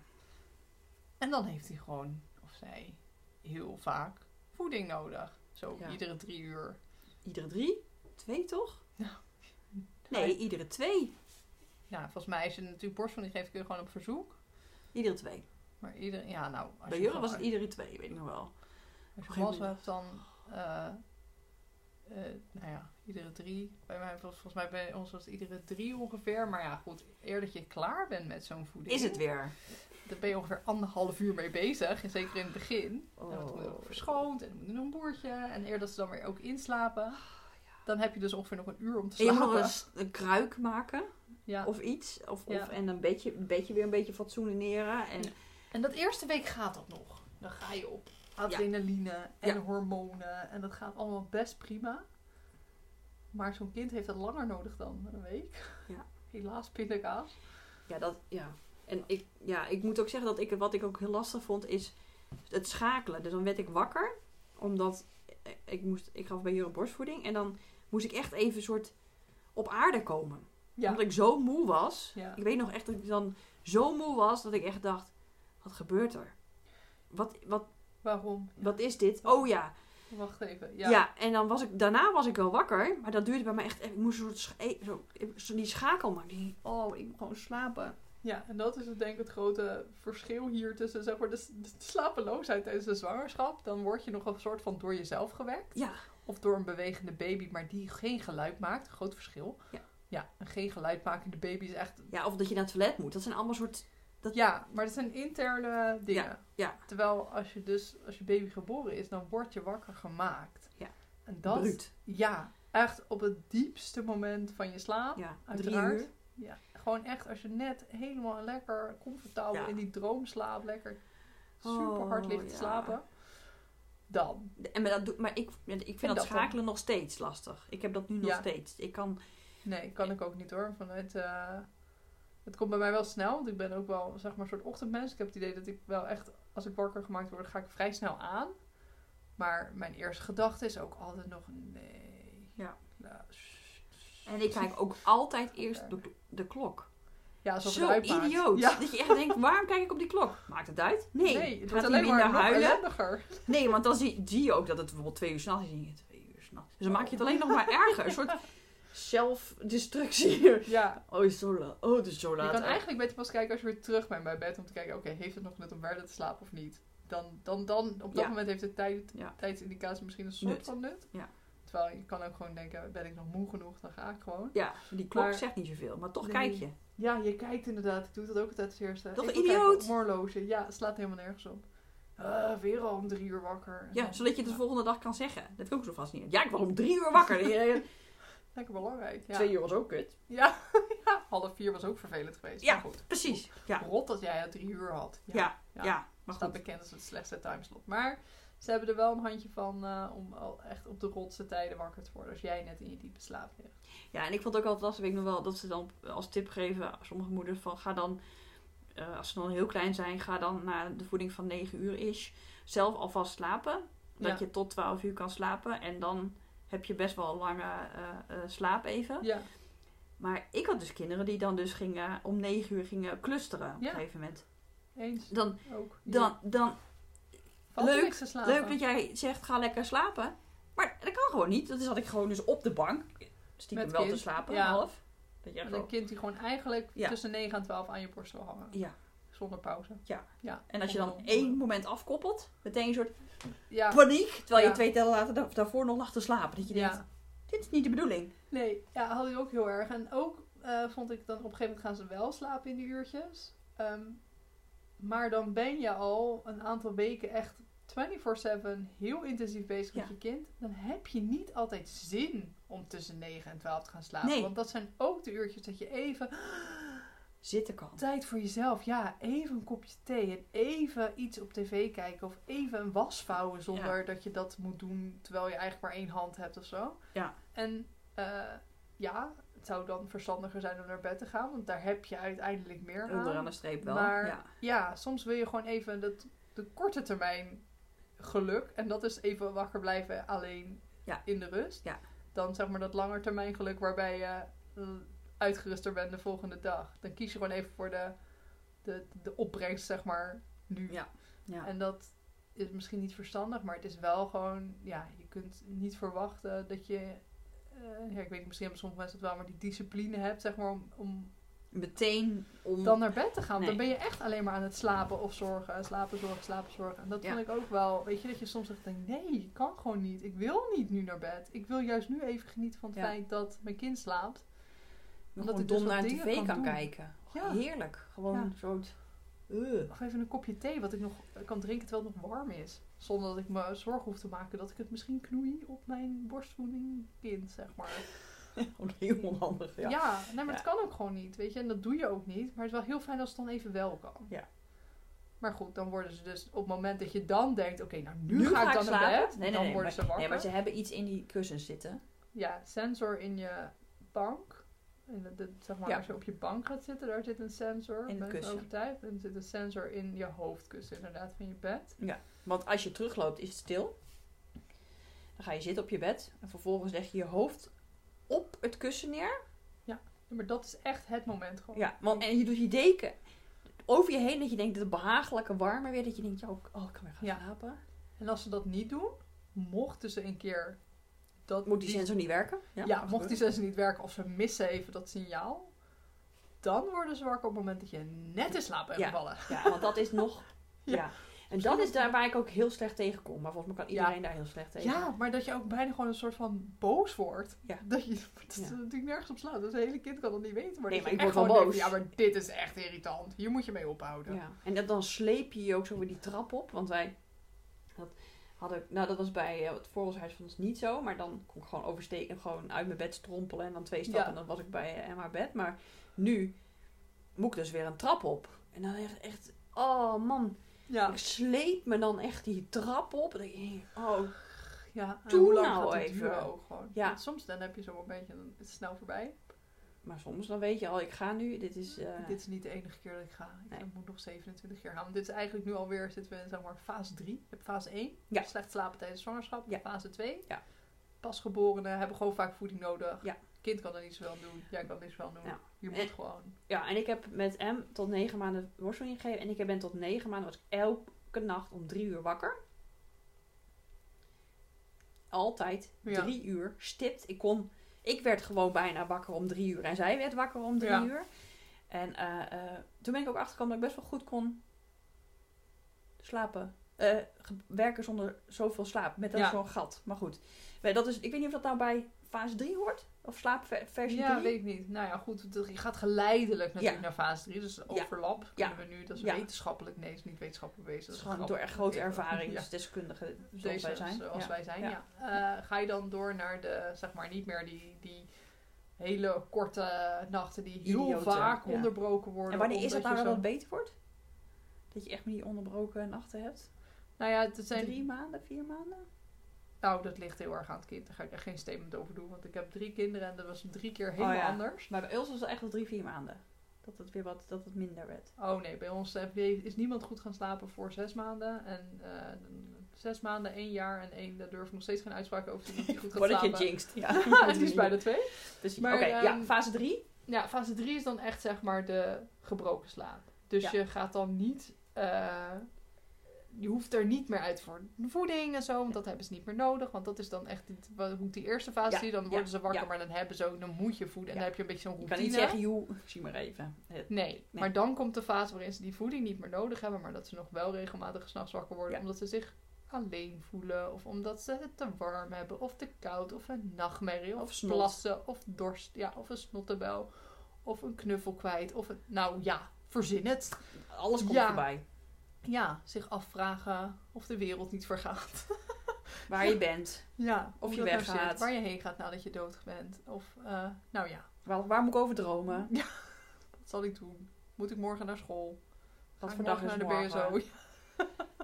En dan heeft hij gewoon, of zij, heel vaak voeding nodig. Zo Ja. iedere drie uur. Iedere drie? Twee toch? Ja. Nee, iedere twee. Ja, volgens mij als je natuurlijk borstvoeding geeft, kun je gewoon op verzoek. Iedere twee. Maar ieder, ja, nou, als Bij Jurre gewoon- was het iedere twee, weet ik nog wel. Als je hebt, dan, eh, eh, nou ja, iedere drie. Bij mij, was- volgens mij bij ons was het iedere drie ongeveer. Maar ja, goed, eer dat je klaar bent met zo'n voeding. Is het weer? Daar ben je ongeveer anderhalf uur mee bezig. En zeker in het begin. Oh. Dan wordt het ook verschoond en dan moet je nog een boertje. En eer dat ze dan weer ook Oh, inslapen. Dan heb je dus ongeveer nog een uur om te En je moet slapen. nog eens een kruik maken. Ja. Of iets. Of, Ja. of, en een beetje, een beetje weer een beetje fatsoeneren. En. En dat eerste week gaat dat nog. Dan ga je op adrenaline en hormonen. En dat gaat allemaal best prima. Maar zo'n kind heeft het langer nodig dan een week. Ja. Helaas pindakaas. Ja, dat, ja. En ik, ja, ik moet ook zeggen dat ik, wat ik ook heel lastig vond, is het schakelen. Dus dan werd ik wakker, omdat ik, moest, ik gaf bij Jure borstvoeding. En dan moest ik echt even soort op aarde komen. Ja. Omdat ik zo moe was. Ja. Ik weet nog echt dat ik dan zo moe was, dat ik echt dacht, wat gebeurt er? Wat, wat, Waarom? wat is dit? Oh ja. Wacht even. ja. Ja. en dan was ik, daarna was ik wel wakker, maar dat duurde bij mij echt, ik moest een soort, zo, zo die schakel maken. Die, oh, ik moet gewoon slapen. Ja, en dat is het denk ik het grote verschil hier tussen zeg maar, de, slapeloosheid tijdens de zwangerschap. Dan word je nog een soort van door jezelf gewekt. Ja. Of door een bewegende baby, maar die geen geluid maakt. Groot verschil. Ja. ja, en geen geluid maken. De baby is echt... Ja, of dat je naar het toilet moet. Dat zijn allemaal soort... Dat- Ja, maar dat zijn interne dingen. ja. Terwijl als je dus, als je baby geboren is, dan word je wakker gemaakt. Ja. En dat, bruut. ja, echt op het diepste moment van je slaap. Ja, drie uur. Ja, gewoon echt als je net helemaal lekker comfortabel Ja. in die droomslaap, lekker super hard Oh, ligt te slapen. Dan. En maar, dat doe, maar ik, ik vind En dat schakelen nog steeds lastig. Ik heb dat nu nog steeds. Ik kan... Nee, kan ik ook niet hoor. Vanuit, eh, het komt bij mij wel snel, want ik ben ook wel zeg maar een soort ochtendmens. Ik heb het idee dat ik wel echt, als ik wakker gemaakt word, ga ik vrij snel aan. Maar mijn eerste gedachte is ook altijd nog nee. Ja. Nou. En ik kijk ook altijd eerst de, de klok. Ja, alsof het Zo uitmaakt. idioot. Ja. Dat je echt denkt, waarom kijk ik op die klok? Maakt het uit? Nee. Nee, het Gaat alleen maar huilen? ellendiger. Nee, want dan zie, zie je ook dat het bijvoorbeeld twee uur s'nachts is. en je denkt, twee uur s'nachts. Dus dan maak je het alleen nog maar erger. Een soort zelfdestructie. Ja, Oh, is zo laat. Oh, het is zo je kan eigenlijk beter pas kijken als je weer terug bent bij bed. Om te kijken, oké, heeft het nog nut om verder te slapen of niet? Dan, dan, dan op dat Ja. moment heeft de tijd, Ja. tijdsindicatie misschien een soort Nut. van nut. Ja. Terwijl je kan ook gewoon denken, ben ik nog moe genoeg? Dan ga ik gewoon. Ja, die klok Maar- zegt niet zoveel. Maar toch Nee. kijk je. Ja, je kijkt inderdaad. Ik doe dat ook altijd als eerste. Toch idioot? horloge. Ja, slaat helemaal nergens op. Eh, weer al om drie uur wakker. Ja, zodat je het de volgende dag kan zeggen. Dat vind ik ook zo fascinerend. Ja, ik was om drie uur wakker. Lekker belangrijk. Ja. Twee uur was ook kut. Ja. ja, half vier was ook vervelend geweest. Ja. Maar goed. Precies. Ja, Rot dat jij het drie uur had. ja, ja. ja. Maar staat goed. bekend als het slechtste timeslot. Maar ze hebben er wel een handje van eh, om al echt op de rotste tijden wakker te worden. Als jij net in je diepe slaap ligt. Ja, en ik vond het ook altijd lastig. Weet ik nog wel dat ze dan als tip geven, sommige moeders, van ga dan, eh, als ze dan heel klein zijn, ga dan naar de voeding van 9 uur is. Zelf alvast slapen. Dat Ja. je tot 12 uur kan slapen. En dan heb je best wel lange eh, eh, slaap even. Ja. Maar ik had dus kinderen die dan dus gingen om 9 uur gingen clusteren op Ja. een gegeven moment. Eens. Dan, Ook. dan, dan Valt leuk, leuk dat jij zegt ga lekker slapen. Maar dat kan gewoon niet. Dat zat ik gewoon dus op de bank. Stiekem Met wel te slapen, Ja. half. Dat zo- een kind die gewoon eigenlijk tussen 9 en 12 aan je borst wil hangen. Ja. Zonder pauze. Ja. ja. En als je dan één moment afkoppelt, meteen een soort Ja. paniek. Terwijl je Ja. twee tellen later da- daarvoor nog lag te slapen. Dat je denkt, ja. dit is niet de bedoeling. Nee, ja, had ik ook heel erg. En ook eh, vond ik dan op een gegeven moment gaan ze wel slapen in die uurtjes. Ehm, maar dan ben je al een aantal weken echt 24-7 heel intensief bezig Ja. met je kind. Dan heb je niet altijd zin om tussen 9 en 12 te gaan slapen. Nee. Want dat zijn ook de uurtjes dat je even Zitten kan. tijd voor jezelf. Ja, even een kopje thee en even iets op tv kijken. Of even een was vouwen zonder dat je dat moet doen terwijl je eigenlijk maar één hand hebt of zo. Ja. En eh, ja, het zou dan verstandiger zijn om naar bed te gaan. Want daar heb je uiteindelijk meer Onder aan aan. de streep wel. Maar ja. ja, soms wil je gewoon even dat, de korte termijn geluk. En dat is even wakker blijven alleen Ja. in de rust. Ja. Dan zeg maar dat langetermijn geluk waarbij je eh, uitgeruster bent de volgende dag. Dan kies je gewoon even voor de, de, de opbrengst, zeg maar, nu. Ja. ja. En dat is misschien niet verstandig, maar het is wel gewoon, ja, je kunt niet verwachten dat je, eh, ja, ik weet niet, misschien hebben sommige mensen het wel, maar die discipline hebt, zeg maar, om, om Meteen om... dan naar bed te gaan. Nee. Dan ben je echt alleen maar aan het slapen of zorgen, slapen, zorgen, slapen, zorgen. En dat Ja. vond ik ook wel, weet je, dat je soms echt denkt, nee, ik kan gewoon niet. Ik wil niet nu naar bed. Ik wil juist nu even genieten van het Ja. feit dat mijn kind slaapt. Omdat ik dus dom naar de dingen tv kan kijken. Ja. Heerlijk. Gewoon Ja. zo'n... Uh. Of even een kopje thee, wat ik nog kan drinken terwijl het nog warm is. Zonder dat ik me zorgen hoef te maken dat ik het misschien knoei op mijn borstvoeding kind, zeg maar. Gewoon heel onhandig. Ja, Ja. nee, maar het kan ook gewoon niet, weet je. En dat doe je ook niet. Maar het is wel heel fijn als het dan even wel kan. Ja. Maar goed, dan worden ze dus op het moment dat je dan denkt... Oké, nou nu, Nu ga, ik dan slapen. naar bed. Nee, nee, dan nee, worden maar, ze wakker. nee, maar ze hebben iets in die kussens zitten. Ja, sensor in je bank. En de- zeg maar, Ja. als je op je bank gaat zitten, daar zit een sensor. In het kussen. overtuigd. En er zit een sensor in je hoofdkussen, inderdaad, van je bed. Want als je terugloopt is het stil. Dan ga je zitten op je bed. En vervolgens leg je je hoofd op het kussen neer. Ja, maar dat is echt het moment gewoon. Ja, want, en je doet je deken over je heen. Dat je denkt, het behagelijke warme weer. Dat je denkt, ja, oh, ik kan weer gaan Ja. slapen. En als ze dat niet doen, mochten ze een keer dat Moet die sensor niet werken? Ja, mocht die sensor niet werken of ze missen even dat signaal, dan worden ze wakker op het moment dat je net in slaap bent Ja. gevallen. Ja, want dat is nog... Ja. En dat is daar waar ik ook heel slecht tegen kom. Maar volgens mij kan Ja. iedereen daar heel slecht tegen. Ja, maar dat je ook bijna gewoon een soort van boos wordt. Ja. Dat je dat Ja. natuurlijk nergens op slaat. Dat hele kind kan dat niet weten. Maar Nee, maar je ik word wel gewoon denkt, boos. Ja, maar dit is echt irritant. Hier moet je mee ophouden. Ja. En dat, dan sleep je je ook zo weer die trap op. Want wij dat hadden, nou dat was bij eh, het voorbeeldshuis van ons niet zo. Maar dan kon ik gewoon oversteken en gewoon uit mijn bed strompelen. En dan twee stappen Ja. en dan was ik bij eh, Emma bed. Maar nu moet ik dus weer een trap op. En dan echt, echt oh man. Ja. Ik sleep me dan echt die trap op. En dan denk ik, oh ja. Hoe lang nou gaat het even. duren ook gewoon. Ja. Want soms dan heb je zo'n en dan is het snel voorbij. Maar soms dan weet je al, ik ga nu. Dit is... eh, Dit is niet de enige keer dat ik ga. Ik Nee. moet nog 27 keer gaan. Want dit is eigenlijk nu alweer, zitten we in zeg maar fase 3. Je hebt fase 1, Ja. slecht slapen tijdens zwangerschap. Ja. Fase 2, Ja. pasgeborenen hebben gewoon vaak voeding nodig. Ja. Kind kan er niet zoveel aan doen, jij kan er niet zoveel aan doen. Je moet En- gewoon. Ja, en ik heb met M tot negen maanden worsteling gegeven. En ik ben tot negen maanden, was ik elke nacht om drie uur wakker. Altijd Ja. drie uur, stipt. Ik kon, ik werd gewoon bijna wakker om drie uur. En zij werd wakker om drie Ja. uur. En eh, eh, toen ben ik ook achtergekomen dat ik best wel goed kon slapen. Eh, werken zonder zoveel slaap. Met Ja. zo'n gat. Maar goed. Dat is, ik weet niet of dat nou bij fase 3 hoort. Of slaapversie Ja, 3. weet ik niet. Nou ja, goed. Het je gaat geleidelijk natuurlijk Ja. naar fase 3. Dus overlap Ja. kunnen we nu. Dat is wetenschappelijk. Nee, het is niet wetenschappelijk bewezen. Dat is gewoon door grote ervaringsdeskundigen zoals Deze, wij zijn. zoals wij zijn, Ja. Eh, ga je dan door naar de, zeg maar, niet meer die, die hele korte nachten die heel vaak onderbroken worden. En wanneer is dat nou dat het beter wordt? Dat je echt meer die onderbroken nachten hebt? Nou ja, het zijn... Drie maanden, vier maanden? Nou, dat ligt heel erg aan het kind. Daar ga ik echt geen statement over doen. Want ik heb drie kinderen en dat was drie keer helemaal Oh ja. anders. Maar bij ons was het echt wel drie, vier maanden. Dat het weer wat, dat het minder werd. Oh nee, bij ons eh, is niemand goed gaan slapen voor zes maanden. En eh, zes maanden, één jaar en één, daar durf ik nog steeds geen uitspraak over te doen. Goed gaat Voordat je slapen. jinxt. Ja, het is bij de twee. Maar, Oké, ja, ehm, fase drie. Ja, fase 3 is dan echt zeg maar de gebroken slaap. Dus Ja. je gaat dan niet. eh, je hoeft er niet meer uit voor voeding en zo, want dat hebben ze niet meer nodig. Want dat is dan echt het- hoe die eerste fase Ja, zie. Dan ja, worden ze wakker, ja. maar dan hebben ze ook, dan moet je voeden. En dan heb je een beetje zo'n Ik routine. kan niet zeggen, joe, zie maar even. Nee, maar dan komt de fase waarin ze die voeding niet meer nodig hebben, maar dat ze nog wel regelmatig s'nachts wakker worden, omdat ze zich alleen voelen, of omdat ze het te warm hebben, of te koud, of een nachtmerrie, of, Of plassen, of dorst, ja, of een snottenbel, of een knuffel kwijt, of een, nou ja, verzin het. Alles komt voorbij. Ja, zich afvragen of de wereld niet vergaat. Waar je bent. Ja, Of je nou weggaat. zit, waar je heen gaat nadat je dood bent. Of, eh, nou ja, Waar, waar moet ik over dromen? wat zal ik doen? Moet ik morgen naar school? Wat Ga voor dag is naar de? BSO?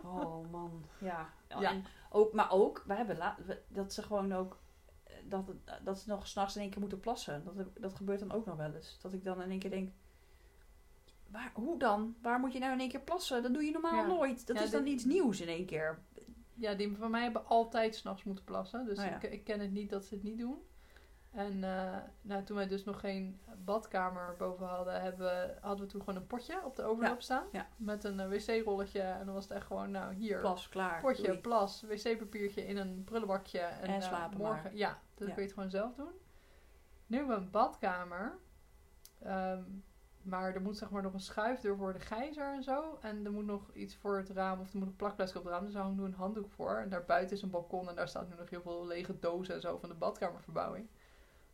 Oh man, ja. Ja. En ook, maar ook, wij hebben la- we- dat ze gewoon ook, eh, dat, dat ze nog s'nachts in één keer moeten plassen. Dat, dat gebeurt dan ook nog wel eens. Dat ik dan in één keer denk, waar, hoe dan? Waar moet je nou in één keer plassen? Dat doe je normaal Ja. nooit. Dat Ja, is dan dit- iets nieuws in één keer. Ja, die van mij hebben altijd s'nachts moeten plassen. Dus Oh ja. ik, ik ken het niet dat ze het niet doen. En eh, nou, toen wij dus nog geen badkamer boven hadden, hebben, hadden we toen gewoon een potje op de overloop staan. Met een eh, wc-rolletje. En dan was het echt gewoon, nou hier, Plas, klaar. potje, doei. plas, wc-papiertje in een prullenbakje. En, En eh, slapen morgen, maar. Ja, dat kun je het gewoon zelf doen. Nu hebben we een badkamer. Ehm, maar er moet zeg maar nog een schuifdeur voor de gijzer en zo. En er moet nog iets voor het raam. Of er moet nog plakplastic op het raam. Dus daar hangt nu een handdoek voor. En daarbuiten is een balkon. En daar staat nu nog heel veel lege dozen en zo van de badkamerverbouwing.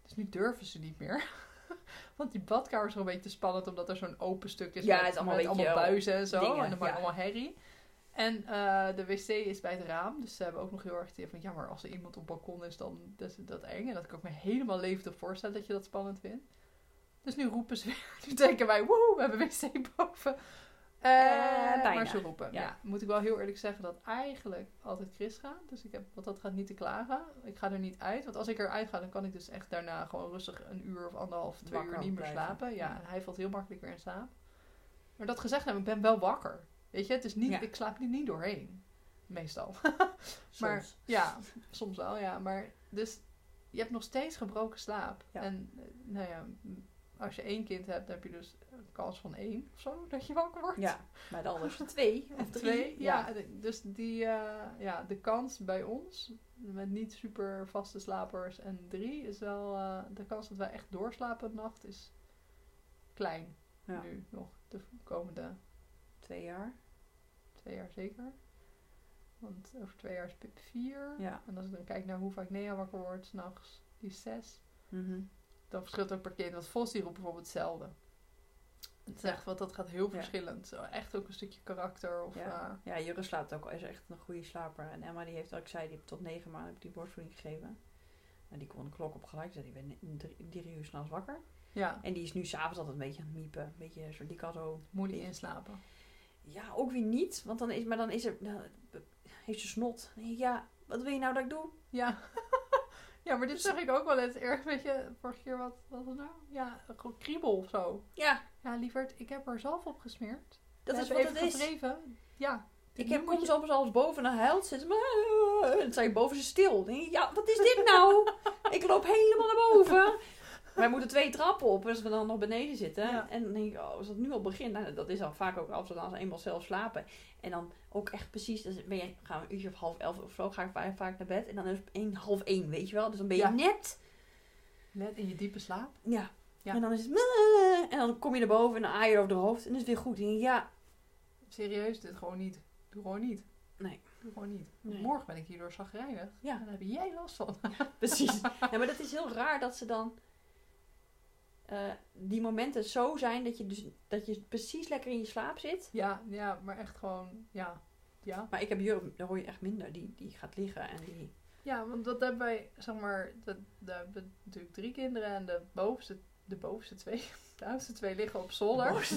Dus nu durven ze niet meer. Want die badkamer is wel een beetje te spannend. Omdat er zo'n open stuk is. Ja, met, het is allemaal met een beetje allemaal buizen en zo. dingen, en dan maakt ja. allemaal herrie. En eh, de wc is bij het raam. Dus ze hebben ook nog heel erg het idee van... Ja, maar als er iemand op het balkon is, dan is dat eng. En dat kan ik me helemaal levendig voorstellen dat je dat spannend vindt. Dus nu roepen ze weer. Nu denken wij, woe, we hebben wc boven. Eh, bijna. maar ze roepen. Ja. Ja. moet ik wel heel eerlijk zeggen dat eigenlijk altijd Chris gaat. Dus ik heb, want dat gaat niet te klagen. Ik ga er niet uit. Want als ik eruit ga, dan kan ik dus echt daarna gewoon rustig een uur of anderhalf, twee Wakker uur niet meer blijven. slapen. Ja, hij valt heel makkelijk weer in slaap. Maar dat gezegd hebben, ik ben wel wakker. Weet je, het is niet, Ja. ik slaap niet, niet doorheen. Meestal. Soms. Maar ja, soms wel, ja. Maar dus je hebt nog steeds gebroken slaap. En eh, nou ja, als je één kind hebt, dan heb je dus een kans van één of zo dat je wakker wordt. Ja, maar dan het twee of drie. twee, ja. Dus die, eh, ja, de kans bij ons, met niet super vaste slapers en drie, is wel, eh, de kans dat wij echt doorslapen nacht is klein. Ja. Nu nog, de komende Twee jaar. twee jaar zeker. Want over twee jaar is Pip vier. Ja. En als ik dan kijk naar hoe vaak Nea wakker wordt, s'nachts, die is zes. Mhm. Dan verschilt ook per kind. Want Vos die roept bijvoorbeeld hetzelfde. Het zegt wat dat gaat heel verschillend. Zo, echt ook een stukje karakter. Of, Ja. ja, Jurre slaapt ook al. is echt een goede slaper. En Emma die heeft, ik zei, die heeft tot negen maanden heb ik die borstvoeding gegeven. En die kon de klok op gelijk zetten. Die werd drie, drie uur s'nachts wakker. ja, En die is nu s'avonds altijd een beetje aan het miepen. Een beetje een soort die zo. moet die inslapen. Ja, ook weer niet. Want dan is, maar dan is er, dan heeft ze snot. Ja, wat wil je nou dat ik doe? Ja. ja, maar dit zeg ik ook wel eens erg. Weet je, vorige keer wat was het nou? Ja, gewoon kriebel of zo. Ja, Ja, lieverd, ik heb er zalf op gesmeerd. dat We is wat het even is. gewreven. Ja. Ik heb je- soms alles boven en dan huilt ze. En dan sta je boven ze stil. Dan denk ik, ja, wat is dit nou? ik loop helemaal naar boven. Wij moeten twee trappen op als we dan nog beneden zitten. Ja. En dan denk ik, oh, als dat nu al begint. Nou, dat is al vaak ook als we dan eenmaal zelf slapen. En dan ook echt precies, dan ben je, gaan we een uurtje of half elf of zo, ga ik vaak, naar bed. En dan is het één, half één, weet je wel. Dus dan ben je Ja. net, Net in je diepe slaap. ja. Ja. En dan is het, en dan kom je naar boven en dan aai je over de hoofd. En dan is het weer goed. En dan ja, Serieus, dit gewoon niet. Doe gewoon niet. Nee. Doe gewoon niet. Nee. Morgen ben ik hierdoor zagrijnig. Ja. En daar heb jij last van. Precies. ja, maar dat is heel raar dat ze dan eh, die momenten zo zijn dat je dus dat je precies lekker in je slaap zit. Ja, ja, maar echt gewoon, ja. Ja. Maar ik heb Jurre, daar hoor je echt minder. Die, die gaat liggen en die. Ja, want dat hebben wij, zeg maar, dat, dat hebben natuurlijk drie kinderen en de bovenste, de bovenste twee, de oudste twee liggen op zolder.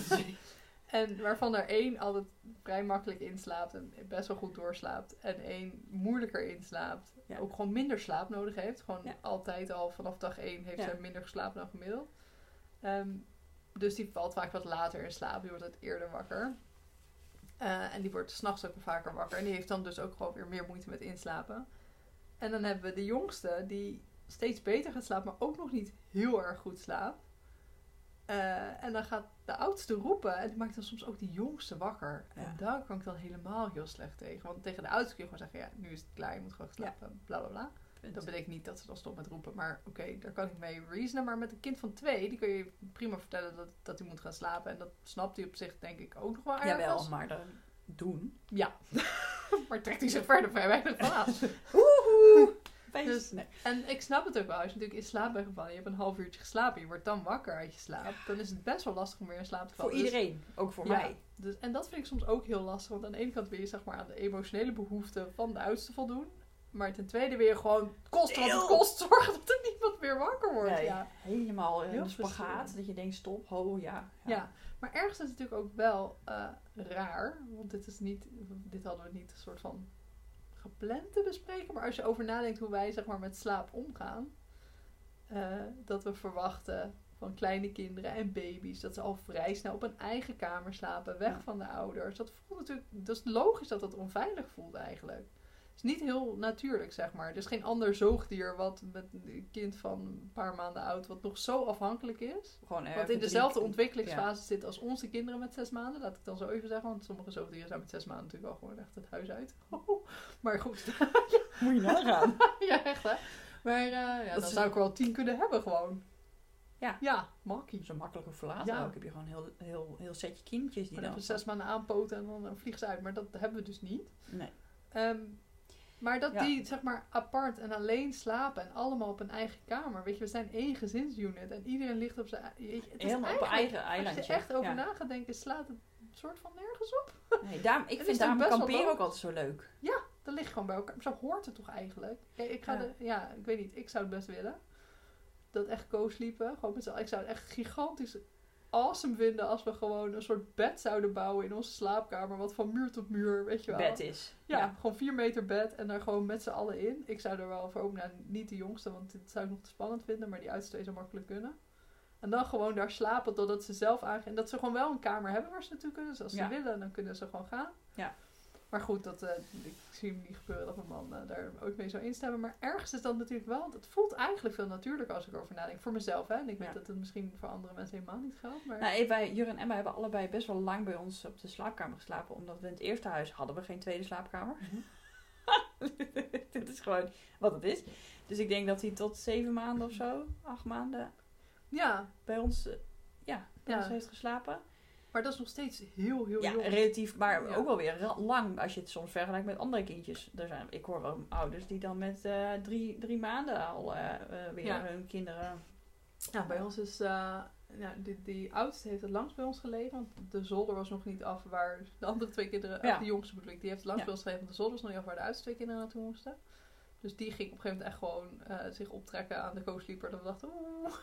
En waarvan er één altijd vrij makkelijk inslaapt en best wel goed doorslaapt. En één moeilijker inslaapt. Ja. Ook gewoon minder slaap nodig heeft. Gewoon Ja. altijd al vanaf dag één heeft Ja. zij minder geslapen dan gemiddeld. Ehm, dus die valt vaak wat later in slaap. Die wordt wat eerder wakker. Eh, en die wordt s'nachts ook vaker wakker. En die heeft dan dus ook gewoon weer meer moeite met inslapen. En dan hebben we de jongste die steeds beter gaat slapen, maar ook nog niet heel erg goed slaapt. Eh, en dan gaat de oudste roepen en die maakt dan soms ook de jongste wakker. Ja. En daar kan ik dan helemaal heel slecht tegen. Want tegen de oudste kun je gewoon zeggen, ja, nu is het klaar, je moet gewoon slapen, bla bla bla. Dat betekent niet dat ze dan stopt met roepen, maar oké, daar kan ik mee reasonen. Maar met een kind van twee, die kun je prima vertellen dat, dat hij moet gaan slapen. En dat snapt hij op zich denk ik ook nog wel ergens. Jawel, maar dan doen. Ja. maar trekt hij zich verder vrij weinig van aan. Dus- nee. En ik snap het ook wel. Als je natuurlijk in slaap bent gevallen, je hebt een half uurtje geslapen, je wordt dan wakker uit je slaap, dan is het best wel lastig om weer in slaap te vallen. Voor Dus- iedereen, ook voor Ja. mij. Dus, en dat vind ik soms ook heel lastig, want aan de ene kant wil je zeg maar aan de emotionele behoeften van de oudste voldoen, maar ten tweede je gewoon kost wat het kost zorgen dat er niemand meer wakker wordt. Nee, Ja. Helemaal in Heel spagaat. Dat je denkt, stop, ho, ja. Ja. maar ergens is het natuurlijk ook wel eh, raar, want dit is niet, dit hadden we niet een soort van gepland te bespreken, maar als je over nadenkt hoe wij zeg maar met slaap omgaan, eh, dat we verwachten van kleine kinderen en baby's dat ze al vrij snel op een eigen kamer slapen, weg Ja. van de ouders. Dat voelt natuurlijk, dat is logisch dat dat onveilig voelt eigenlijk. Het is niet heel natuurlijk, zeg maar. Er is geen ander zoogdier wat met een kind van een paar maanden oud, wat nog zo afhankelijk is. Gewoon Wat even in dezelfde ontwikkelingsfase zit als onze kinderen met zes maanden. Laat ik dan zo even zeggen. Want sommige zoogdieren zijn met zes maanden natuurlijk wel gewoon echt het huis uit. maar goed. Moet je nagaan. ja, echt hè. Maar eh, ja, dan is- zou ik er wel tien kunnen hebben gewoon. Ja. Ja, makkie. Zo makkelijk ook verlaten. Ja. Ook heb je gewoon een heel, heel, heel setje kindjes die Dan dan... zes maanden aanpoten en dan, dan vliegen ze uit. Maar dat hebben we dus niet. Nee. Ehm, maar dat Ja. die zeg maar apart en alleen slapen en allemaal op een eigen kamer. Weet je, we zijn één gezinsunit en iedereen ligt op zijn ei- weet je, het is Helemaal op eigen Als je eilandje. er echt over Ja. na gaat denken, slaat het een soort van nergens op. Nee, ik vind daarom kamperen ook altijd zo leuk. Dan lig je gewoon bij elkaar. Zo hoort het toch eigenlijk? Ik ga Ja. de, ja, ik weet niet, ik zou het best willen. Dat echt co-sliepen. Gewoon met z'n. Ik zou het echt gigantisch awesome vinden als we gewoon een soort bed zouden bouwen in onze slaapkamer. Wat van muur tot muur, weet je wel. Bed is. Ja, gewoon vier meter bed en daar gewoon met z'n allen in. Ik zou er wel voor open, nou, niet de jongste, want dit zou ik nog te spannend vinden, maar die oudste zou makkelijk kunnen. En dan gewoon daar slapen totdat ze zelf aangaan. En dat ze gewoon wel een kamer hebben waar ze naartoe kunnen. Dus als ze willen, dan kunnen ze gewoon gaan. Ja. Maar goed, dat, eh, ik zie hem niet gebeuren dat mijn man eh, daar ooit mee zou instemmen. Maar ergens is dat natuurlijk wel, het voelt eigenlijk veel natuurlijker als ik erover nadenk. Voor mezelf, hè. En ik weet Ja. dat het misschien voor andere mensen helemaal niet geldt. Maar Nou, wij, Jur en Emma hebben allebei best wel lang bij ons op de slaapkamer geslapen. Omdat we in het eerste huis hadden we geen tweede slaapkamer. Mhm. Dit is gewoon wat het is. Dus ik denk dat hij tot zeven maanden of zo, acht maanden, ja, bij ons, eh, ja, bij Ja. ons heeft geslapen. Maar dat is nog steeds heel, heel Ja, jong. relatief, maar Ja. ook wel weer lang als je het soms vergelijkt met andere kindjes. Er zijn, ik hoor wel ouders die dan met eh, drie, drie maanden al eh, eh, weer Ja. hun kinderen... Ja, bij ons is... ja, die, die oudste heeft het langst bij ons gelegen. Want de zolder was nog niet af waar de andere twee kinderen... Ja. de jongste bedoel ik, die heeft het langst bij ons gelegen. Want de zolder was nog niet af waar de oudste twee kinderen naartoe moesten. Dus die ging op een gegeven moment echt gewoon zich optrekken aan de co-sleeper. Dat we dachten, oeh,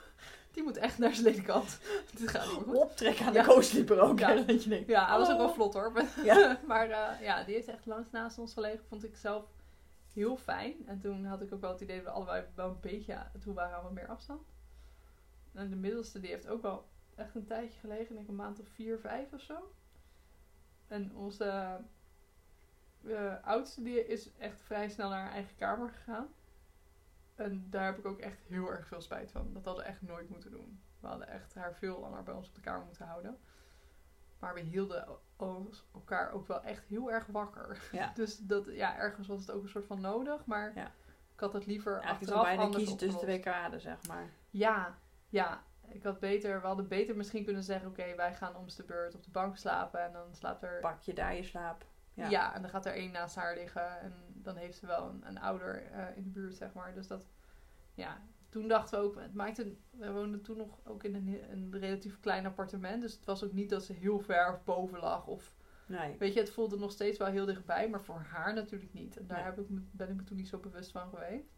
die moet echt naar zijn ledenkant. Dit gaat niet goed. Optrekken aan de co-sleeper ook. Ja. hè, dat je denkt, Ja, hij was ook wel vlot hoor. Maar eh, ja, die heeft echt langs naast ons gelegen. Vond ik zelf heel fijn. En toen had ik ook wel het idee dat we allebei wel een beetje toe waren aan wat meer afstand. En de middelste die heeft ook wel echt een tijdje gelegen. Ik denk een maand of vier, vijf of zo. En onze eh, oudste die is echt vrij snel naar haar eigen kamer gegaan. En daar heb ik ook echt heel erg veel spijt van. Dat hadden we echt nooit moeten doen. We hadden echt haar veel langer bij ons op de kamer moeten houden. Maar we hielden elkaar ook wel echt heel erg wakker. Ja. Dus dat, ja, ergens was het ook een soort van nodig. Maar Ja. ik had het liever Eigenlijk achteraf het bijna anders kiezen tussen twee kaden, zeg maar. Ja, ja. Ik had beter, we hadden beter misschien kunnen zeggen... Oké, wij gaan om de beurt op de bank slapen. En dan slaapt er... Pak je daar je slaap. Ja. Ja. en dan gaat er één naast haar liggen. En dan heeft ze wel een, een ouder eh, in de buurt, zeg maar. Dus dat... Ja, toen dachten we ook... Het maakte, we woonden toen nog ook in een, een relatief klein appartement. Dus het was ook niet dat ze heel ver boven lag. Of Nee. Weet je, het voelde nog steeds wel heel dichtbij, maar voor haar natuurlijk niet. En daar Nee. heb ik me, ben ik me toen niet zo bewust van geweest.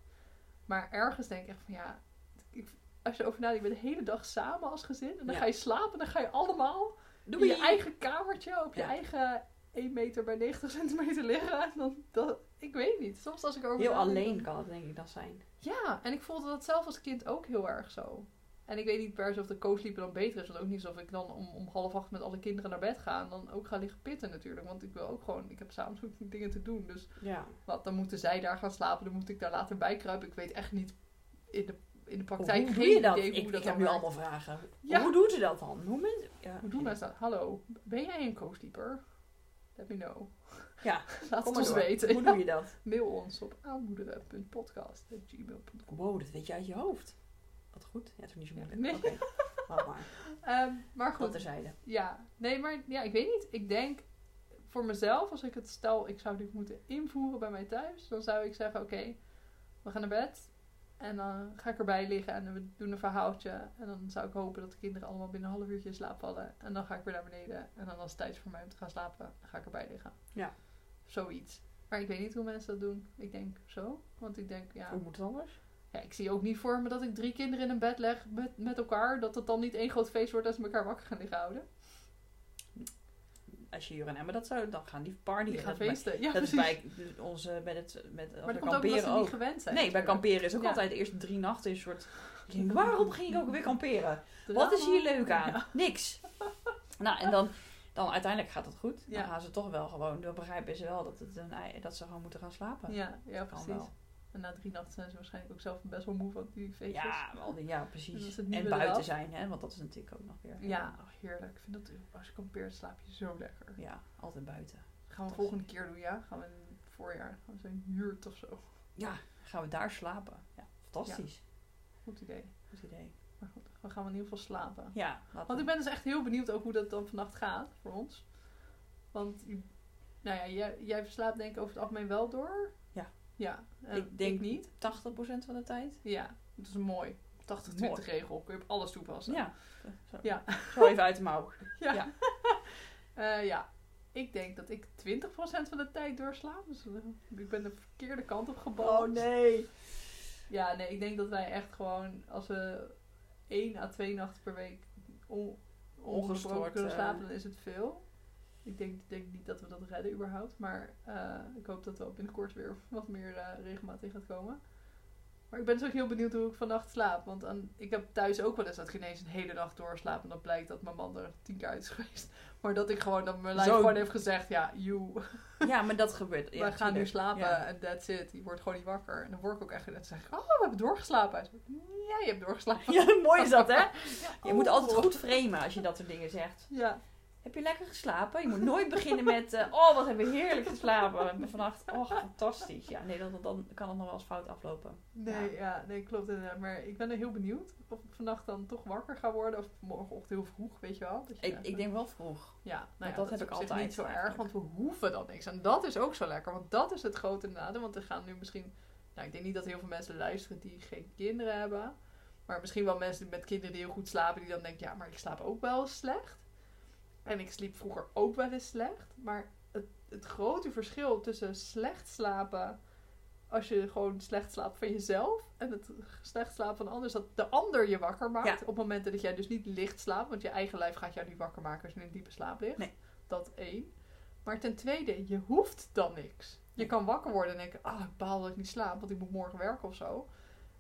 Maar ergens denk ik echt van ja, ik, als je over nadenkt, je bent de hele dag samen als gezin. En dan Ja. ga je slapen en dan ga je allemaal Doe in je eigen kamertje op je Ja. eigen 1 meter bij 90 centimeter liggen. En dan, dat, ik weet niet. Soms als ik erover Heel alleen dan- kan het denk ik dan zijn. Ja, en ik voelde dat zelf als kind ook heel erg zo. En ik weet niet per se of de co-sleeper dan beter is. Want ook niet alsof ik dan om, om half acht met alle kinderen naar bed ga. En dan ook ga liggen pitten natuurlijk. Want ik wil ook gewoon... Ik heb s'avonds ook dingen te doen. Dus Ja. wat, dan moeten zij daar gaan slapen. Dan moet ik daar later bij kruipen. Ik weet echt niet in de, in de praktijk hoe geen doe je dat? idee hoe ik dat ik heb nu allemaal vragen. Ja. Hoe doen ze dat dan? Hoe, ja. Hoe doen wij dat? Hallo, ben jij een co-sleeper? Let me know. Ja, Laat Kom het ons door. weten. Hoe doe je dat? Mail ons op aanmoederen.podcast.gmail.com Wow, dat weet je uit je hoofd. Wat goed. Ja, het is niet zo moeilijk. Nee. Oké. Wacht maar. Ehm, maar Goed terzijde. Ja, nee, maar ja, ik weet niet. Ik denk voor mezelf, als ik het stel, ik zou dit moeten invoeren bij mij thuis, dan zou ik zeggen: Oké, we gaan naar bed. En dan ga ik erbij liggen en we doen een verhaaltje. En dan zou ik hopen dat de kinderen allemaal binnen een half uurtje in slaap vallen. En dan ga ik weer naar beneden. En dan als het tijd is voor mij om te gaan slapen, dan ga ik erbij liggen. Ja. Zoiets. Maar ik weet niet hoe mensen dat doen. Ik denk zo. Want ik denk, ja, Hoe moet het anders? ja, ik zie ook niet voor me dat ik drie kinderen in een bed leg met, met elkaar. Dat het dan niet één groot feest wordt als ze elkaar wakker gaan liggen houden. Als je Jur en Emma dat zou, dan gaan die party. Die gaan bij- feesten. Ja, dat is precies. bij onze, met het, met, Maar dat komt ook kamperen ze ook. niet gewend zijn. Nee, bij kamperen is ook Ja. altijd de eerste drie nachten een soort... Denk, waarom ging ik ook weer kamperen? Wat is hier leuk aan? Ja. Niks. Nou, en dan, dan uiteindelijk gaat het goed. Dan gaan ze toch wel gewoon, dan begrijpen ze wel dat, het een, dat ze gewoon moeten gaan slapen. Ja, ja precies. En na drie nachten zijn ze waarschijnlijk ook zelf best wel moe van die feestjes. Ja, wel ja, Dus precies. niet En buiten wel. zijn, hè, want dat is natuurlijk ook nog weer. Ja, ach, heerlijk. Ik vind dat als je kampeert slaap je zo lekker. Ja, altijd buiten. Gaan we volgende keer doen, ja? Gaan we in het voorjaar. Gaan we zo'n huurt of zo. Ja, gaan we daar slapen. Ja, fantastisch. Goed idee. Goed idee. Maar goed, we gaan in ieder geval slapen. Ja, Want we- ik ben dus echt heel benieuwd ook hoe dat dan vannacht gaat voor ons. Want, nou ja, jij, jij verslaapt denk ik over het algemeen wel door. Ja. Ja, en Ik denk- niet. 80% van de tijd. Ja, dat is mooi. 80-20 regel. Kun je op alles toepassen. Ja. Zo, Ja. zo even uit de mouw. Ja. Ja. Eh, ja. Ik denk dat ik 20% van de tijd doorslaap. Dus eh, ik ben de verkeerde kant op gebogen. Oh, nee. Ja, nee, ik denk dat wij echt gewoon, als we 1 à 2 nachten per week on, ongestoord kunnen eh. slapen, dan is het veel. Ik denk, denk niet dat we dat redden überhaupt. Maar eh, ik hoop dat er binnenkort weer wat meer eh, regelmaat in gaat komen. Maar ik ben dus ook heel benieuwd hoe ik vannacht slaap. Want aan, ik heb thuis ook wel eens dat ik ineens een hele nacht doorslaap. En dan blijkt dat mijn man er tien keer uit is geweest. Maar dat ik gewoon, dat mijn lijf Zo. gewoon heeft gezegd, ja, you, Ja, maar dat gebeurt. Ja, we gaan nu slapen Ja. en that's it. Je wordt gewoon niet wakker. En dan word ik ook echt en dan zeg ik, oh, we hebben doorgeslapen. Hij zegt, ja, je hebt doorgeslapen. Ja, mooi is dat, hè? Je moet Oh. altijd goed framen als je dat soort dingen zegt. Ja, Heb je lekker geslapen? Je moet nooit beginnen met, eh, oh wat hebben we heerlijk geslapen. Vannacht, oh fantastisch. Ja, nee, dan, dan kan het nog wel eens fout aflopen. Nee, ja. nee, klopt inderdaad. Maar ik ben er heel benieuwd of ik vannacht dan toch wakker ga worden. Of morgenochtend heel vroeg, weet je wel. Ik, denk wel vroeg. Ja, nou ja, dat dat, heb ik altijd niet zo erg, want we hoeven dan niks. En dat is ook zo lekker, want dat is het grote nadeel. Want er gaan nu misschien, nou ik denk niet dat heel veel mensen luisteren die geen kinderen hebben. Maar misschien wel mensen met kinderen die heel goed slapen, die dan denken, ja, maar ik slaap ook wel slecht. En ik sliep vroeger ook wel eens slecht. Maar het, het grote verschil tussen slecht slapen, als je gewoon slecht slaapt van jezelf, en het slecht slapen van anderen, is dat de ander je wakker maakt. Ja. Op momenten dat jij dus niet licht slaapt, want je eigen lijf gaat jou niet wakker maken als je in een diepe slaap ligt. Nee. Dat één. Maar ten tweede, je hoeft dan niks. Je kan wakker worden en denken, ah, ik baal dat ik niet slaap, want ik moet morgen werken of zo.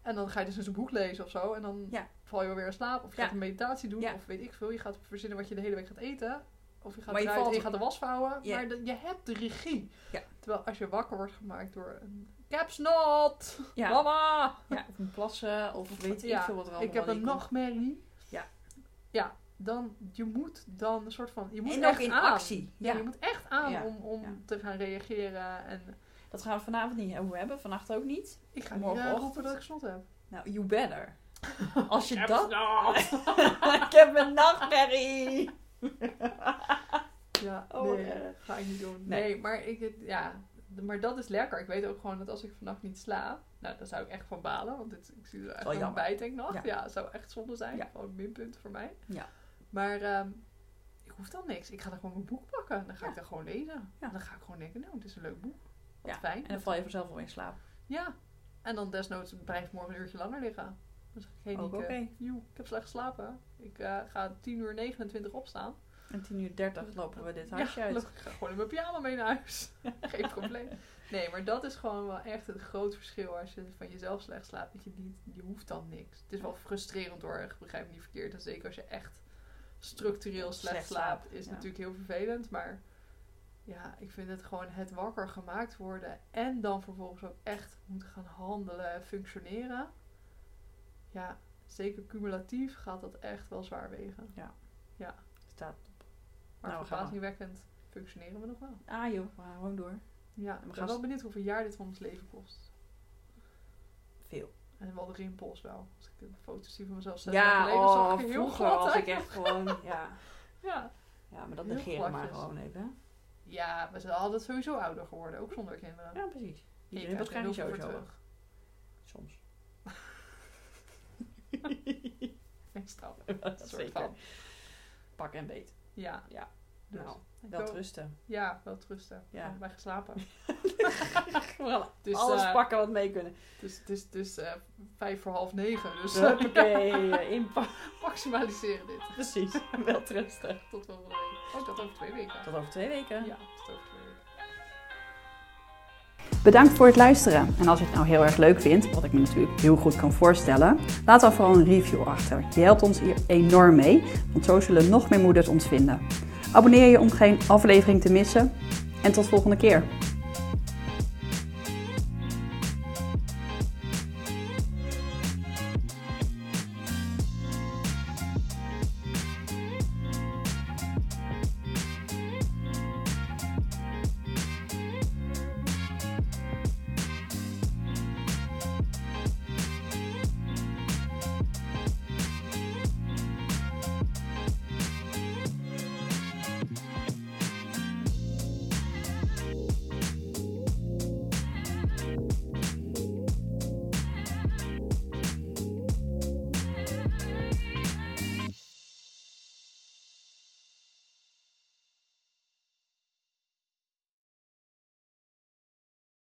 En dan ga je dus een boek lezen of zo. En dan Ja. val je wel weer in slaap. Of je Ja. gaat een meditatie doen. Ja. Of weet ik veel. Je gaat verzinnen wat je de hele week gaat eten. Of je gaat Maar je valt- je gaat de was vouwen. Maar de- je hebt de regie. Terwijl als je wakker wordt gemaakt door een capsnot. Ja. Mama! Ja, of een plassen, of weet ik veel wat er allemaal Ik heb een nachtmerrie. Ja. Ja, dan, je moet dan een soort van, je moet En echt ook in aan. actie. Ja, je moet echt aan om, om te gaan reageren. En Dat gaan we vanavond niet over hebben, vannacht ook niet. ik ga niet Morgenochtend. uh, roepen dat ik snot heb. Nou, you better. Als je dat... Ik heb een nachtmerrie! Ja, Oh, nee, erg. ga ik niet doen. Nee. Nee, maar, ik, het- ja, maar dat is lekker. Ik weet ook gewoon dat als ik vannacht niet slaap, nou, dan zou ik echt van balen. Want dit, ik zie er echt Wel aan jammer. bijtanknacht. Ja. Ja, het zou echt zonde zijn. Ja. Gewoon een minpunt voor mij. Ja. Maar ehm, ik hoef dan niks. Ik ga dan gewoon een boek pakken. Dan ga Ja. ik dan gewoon lezen. Ja. Dan ga ik gewoon denken, nou, het is een leuk boek. Wat Ja, fijn. En dan val je vanzelf wel in slaap. Ja. En dan desnoods blijf ik morgen een uurtje langer liggen. Dan zeg ik, Ook oké. joe, ik heb slecht geslapen. Ik eh, ga 10 uur 29 opstaan. En 10 uur 30 lopen we dit huisje ja, uit. ik ga gewoon in mijn pyjama mee naar huis. Geen probleem. Nee, maar dat is gewoon wel echt het groot verschil als je van jezelf slecht slaapt. Dat je, niet, je hoeft dan niks. Het is wel frustrerend hoor, ik begrijp me niet verkeerd. En zeker als je echt structureel slecht, slaapt, is ja. natuurlijk heel vervelend. Maar ja, ik vind het gewoon het wakker gemaakt worden. En dan vervolgens ook echt moeten gaan handelen en functioneren. Ja, zeker cumulatief gaat dat echt wel zwaar wegen. Staat op. Maar Nou, we gaan verbazingwekkend functioneren we nog wel. Ah joh, we gaan gewoon door. Ja, we ik ben gaan wel benieuwd hoeveel jaar dit van ons leven kost. Veel. En wel de rimpels wel. Als ik een foto zie van mezelf zes Ja, geleden, zag oh, ik heel vroeger glad was ik echt gewoon... Ja, Ja. ja maar dat negeren we maar gewoon even. Ja, we zijn altijd sowieso ouder geworden, ook zonder kinderen. Ja, precies. Iedereen er dat je veel voor sowieso. terug. Soms. Meestal. dat soort zeker. van. Pak en beet. Ja. Ja. Dus, Nou, wel rusten. Ja, wel trusten. Ja. Ja. Bij geslapen. Vooral Dus, alles eh, pakken wat mee kunnen. Dus het is dus eh, vijf voor half negen. Dus Huppakee, eh, inpakken. Maximaliseren dit. Precies. Wel rusten. Tot volgende week. Oh, tot over twee weken. Tot over twee weken. Ja, tot over twee weken. Bedankt voor het luisteren. En als je het nou heel erg leuk vindt, wat ik me natuurlijk heel goed kan voorstellen, laat dan vooral een review achter. Je helpt ons hier enorm mee, want zo zullen nog meer moeders ons vinden. Abonneer je om geen aflevering te missen. En tot volgende keer.